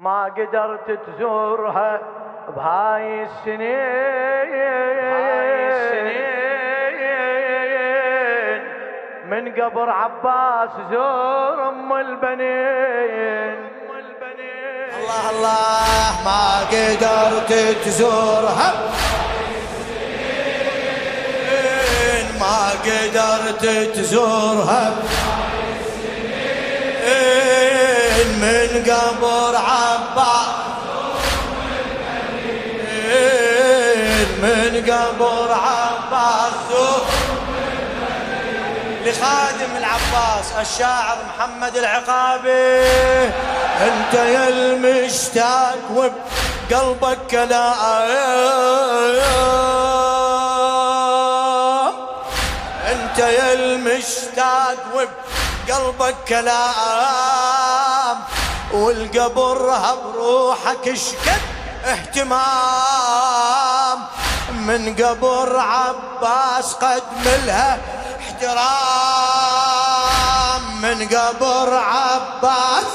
ما قدرت تزورها بهاي السنين. من قبر عباس زور أم البنين. الله الله ما قدرت تزورها. ما قدرت تزورها. من قبر عباس من قبر عباس لخادم العباس الشاعر محمد العقابي. أنت يا المشتاق وبقلبك كلام أنت يا المشتاق وبقلبك كلام والقبر بروحك شكد اهتمام. من قبر عباس قد ملها احترام. من قبر عباس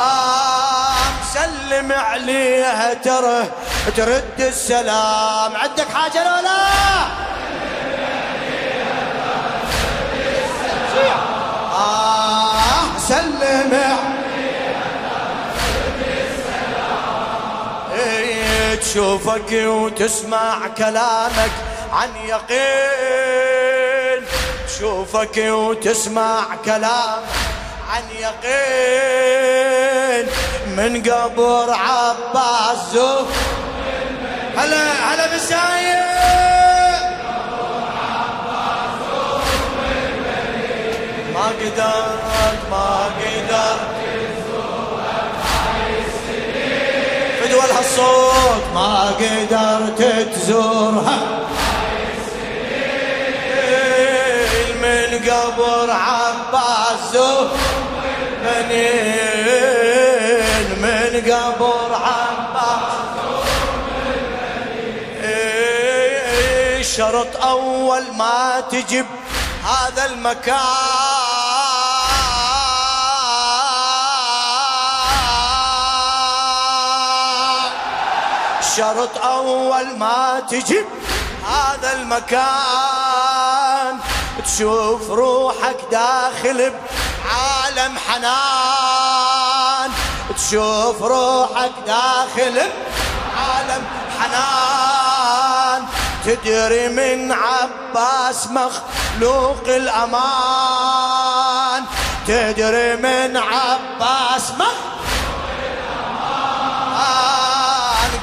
آم سلم عليها ترى ترد السلام. عندك حاجة لولا؟ تشوفك وتسمع كلامك عن يقين. تشوفك وتسمع كلام عن يقين. من قبر عباس زوف. هلا هلا بالسايق ما قدرت ما قدرت. فدوى هالصوت ما قدرت تزورها من قبر عباس بنين من قبر عباس شرط أول ما تجيب هذا المكان. شرط أول ما تجيب هذا المكان. تشوف روحك داخل بعالم حنان. تشوف روحك داخل بعالم حنان. تدري من عباس مخلوق الأمان. تدري من عباس مخلوق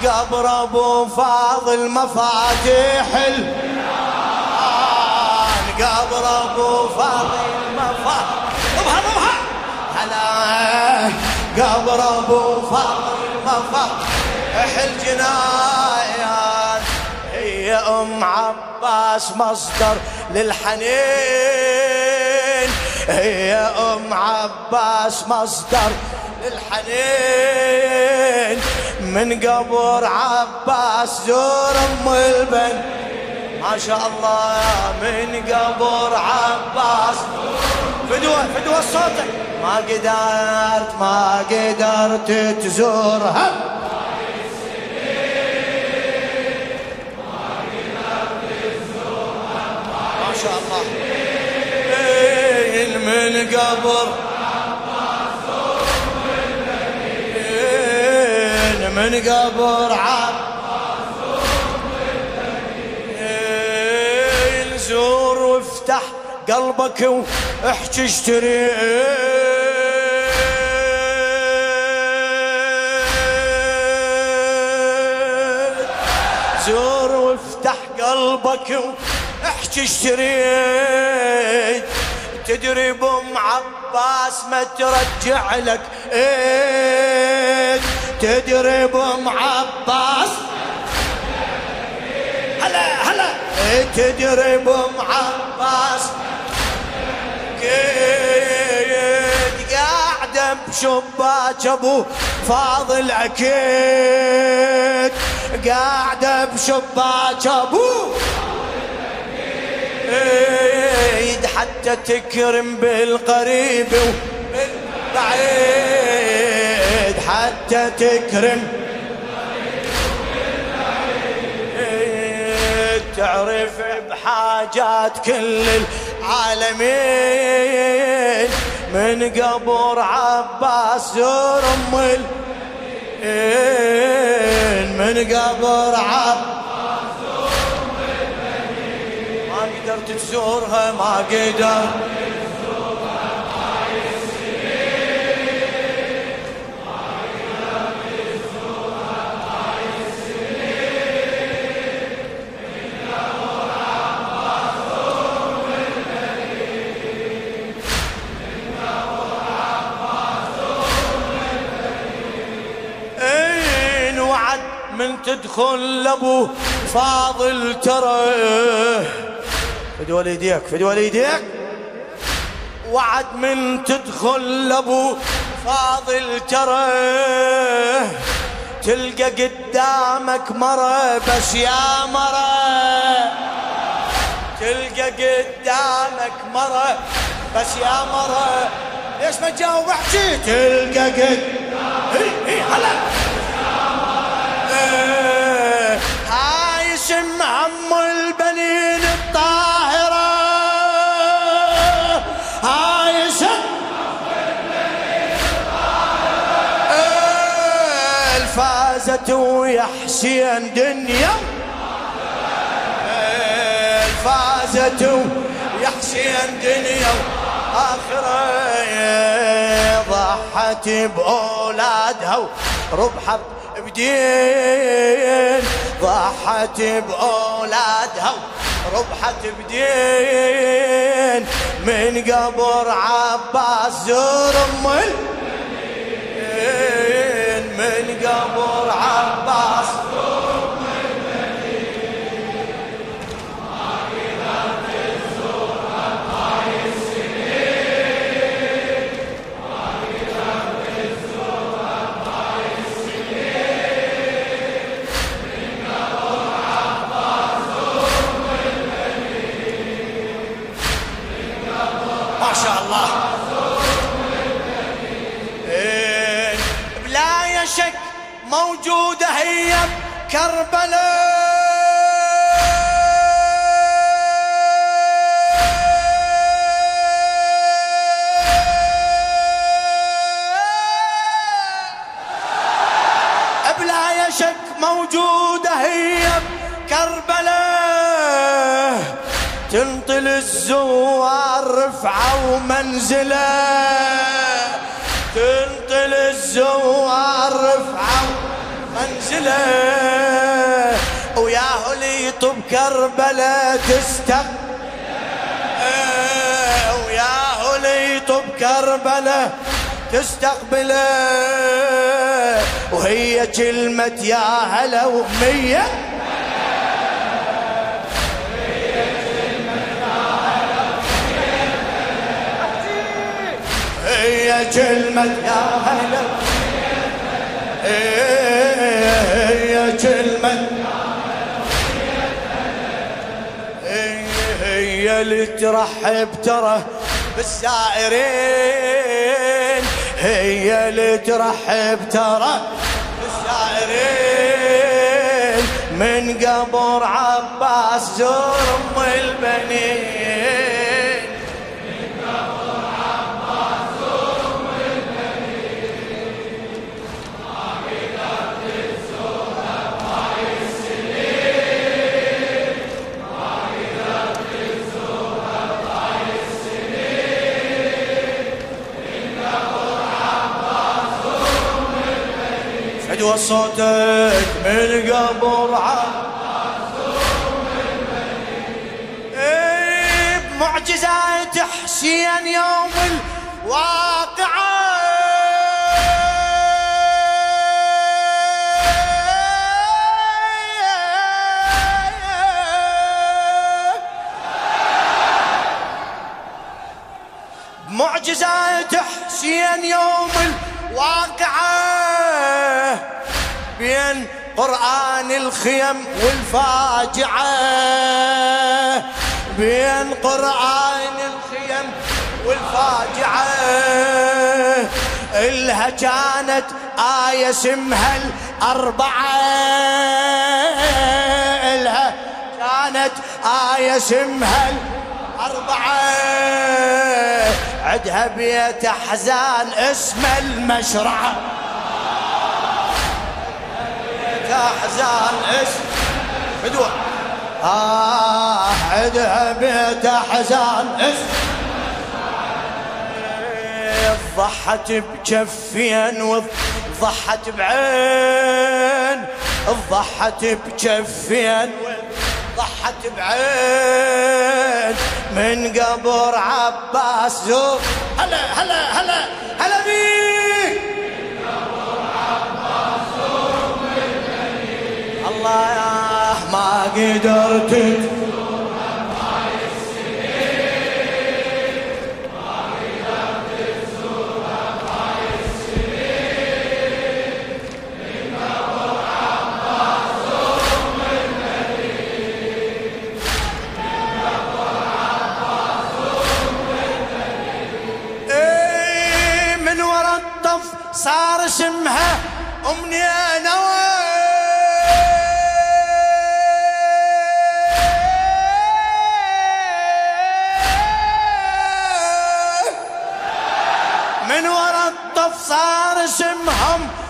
قبر ابو فاضل مفاتيح الان قبر ابو فاضل مفاتيح. ضبها ضبها هلا. قبر ابو فاضل مفاتيح الجنايات. هي أم عباس مصدر للحنين. هي أم عباس مصدر للحنين. من قبر عباس زور أم البن. ما شاء الله من قبر عباس. فدوة فدوة صوتك. ما قدرت ما قدرت تزورها ما شاء الله. إيه، من قبر من قبر إيه، زور وافتح قلبك واحكي اشتري زور وافتح قلبك واحكي اشتريت. تدري بام عباس ما ترجع لك. إيه. تدري بام عباس هلا هلا. إيه تدري بام عباس قاعدة بشباك ابو فاضل أكيد قاعدة بشباك ابو ايد حتى تكرم بالقريب وبالبعيد. انت تكرم. تعرف بحاجات كل العالمين. من قبر عباس زور ام من قبر عباس ما قدرت تزورها ما قدرت. تدخل لابو فاضل ترى. فدول يديك فدول يديك. وعد من تدخل لابو فاضل ترى. تلقى قدامك مرة بس يا مرة. تلقى قدامك مرة بس يا مرة. ليش ما تجاوب؟ احكي تلقى قد اي هلا اسم عم البنين الطاهرة. هاي اسم الفازت ويا حسين دنيا الفازت ويا دنيا آخرة ضحت بأولادها. وربحت بدين ضحت بأولادها ربحت بدين. من قبر عباس زور من قبر عباس موجودة هي كربلاء. تنطل الزوار رفعة ومنزله تنطل الزوار رفعة منزله. وياه اللي يطب كربلاء تستق وياه اللي يطب كربلاء تستقبله. وهي كلمة يا هلا ومية كلمة يا هلا هي كلمة هي اللي ترحب ترى بالسائرين هي اللي ترحب ترى بالسائرين من قبر عباس زور ام البنين. صوتك من قبر إيه، بمعجزات حسين يوم الواقعة. معجزات حسين يوم الواقعة. بين قرآن الخيم والفاجعة. بين قرآن الخيم والفاجعة. إلها كانت آية اسمها الأربعة. إلها كانت آية اسمها الأربعة. عدها بيت أحزان اسم المشرعة. بيت أحزان اسم بدوع آه عدها بيت أحزان اسم ضحت بجفين وضحت بعين ضحت بجفين ضحت بعين. من قبر عباس زور هلا هلا هلا هلا بيك. الله ما قدرت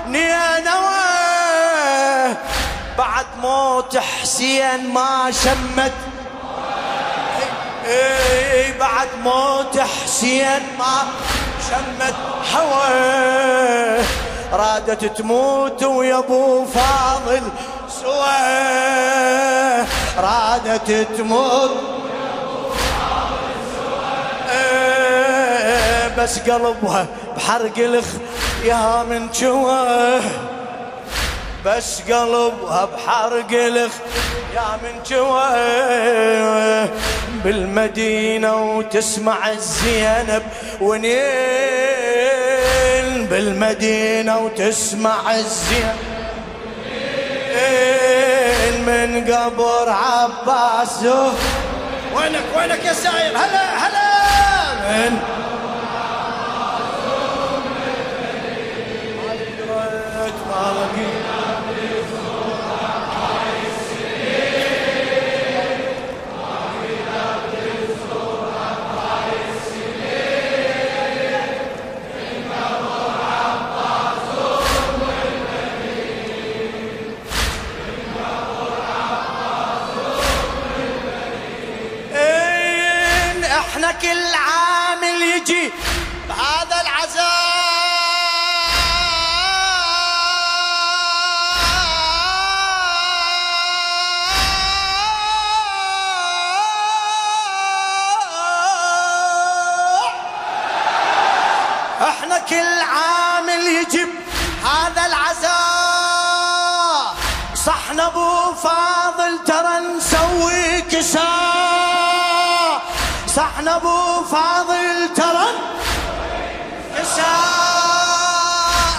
نينوى بعد موت حسين ما شمت. اي بعد موت حسين ما شمت هوى رادت تموت ويا أبو فاضل سوى رادت تموت. إيه، بس قلبها بحرق الخ يا من جوا بس قلبها بحرق الخ يا من جوا بالمدينة وتسمع الزينب ونين بالمدينة وتسمع الزينب من قبر عباس وينك وينك يا ساير هلا هلا. من كل عامل يجي بهذا العزاء إحنا كل عامل يجب هذا العزاء صحنا ابو فاضل ترى نسوي كسار صحنا أبو فاضل ترى كساء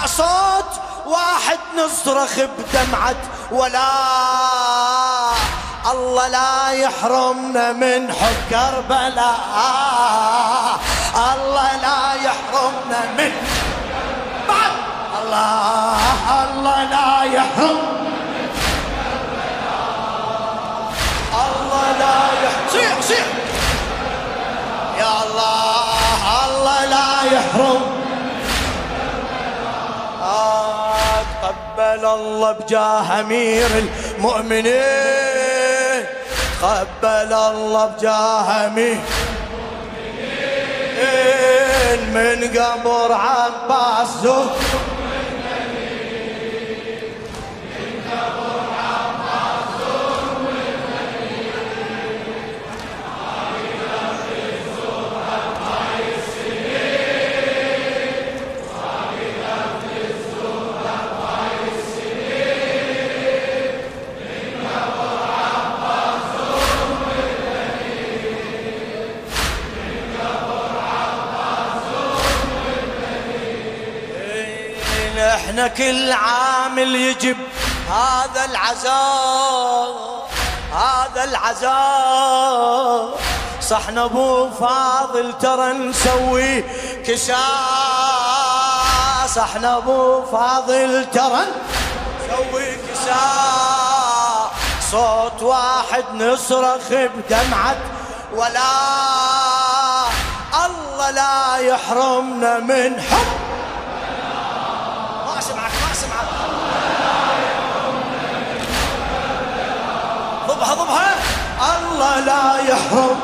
صوت واحد نصرخ بدمعة ولا الله لا يحرمنا من حب كربلاء. الله لا يحرمنا من بعد. الله الله لا يحرمنا. يحرم آه قبل الله بجاه أمير المؤمنين. قبل الله بجاه أمير من قبر عباس زهر. كل عام يجب هذا العزاء هذا العزاء. صحنا أبو فاضل ترى نسوي كساء. إحنا أبو فاضل ترى سوي كساء. صوت واحد نصرخ بدمعة ولا الله لا يحرمنا من حب. الله لا يحرم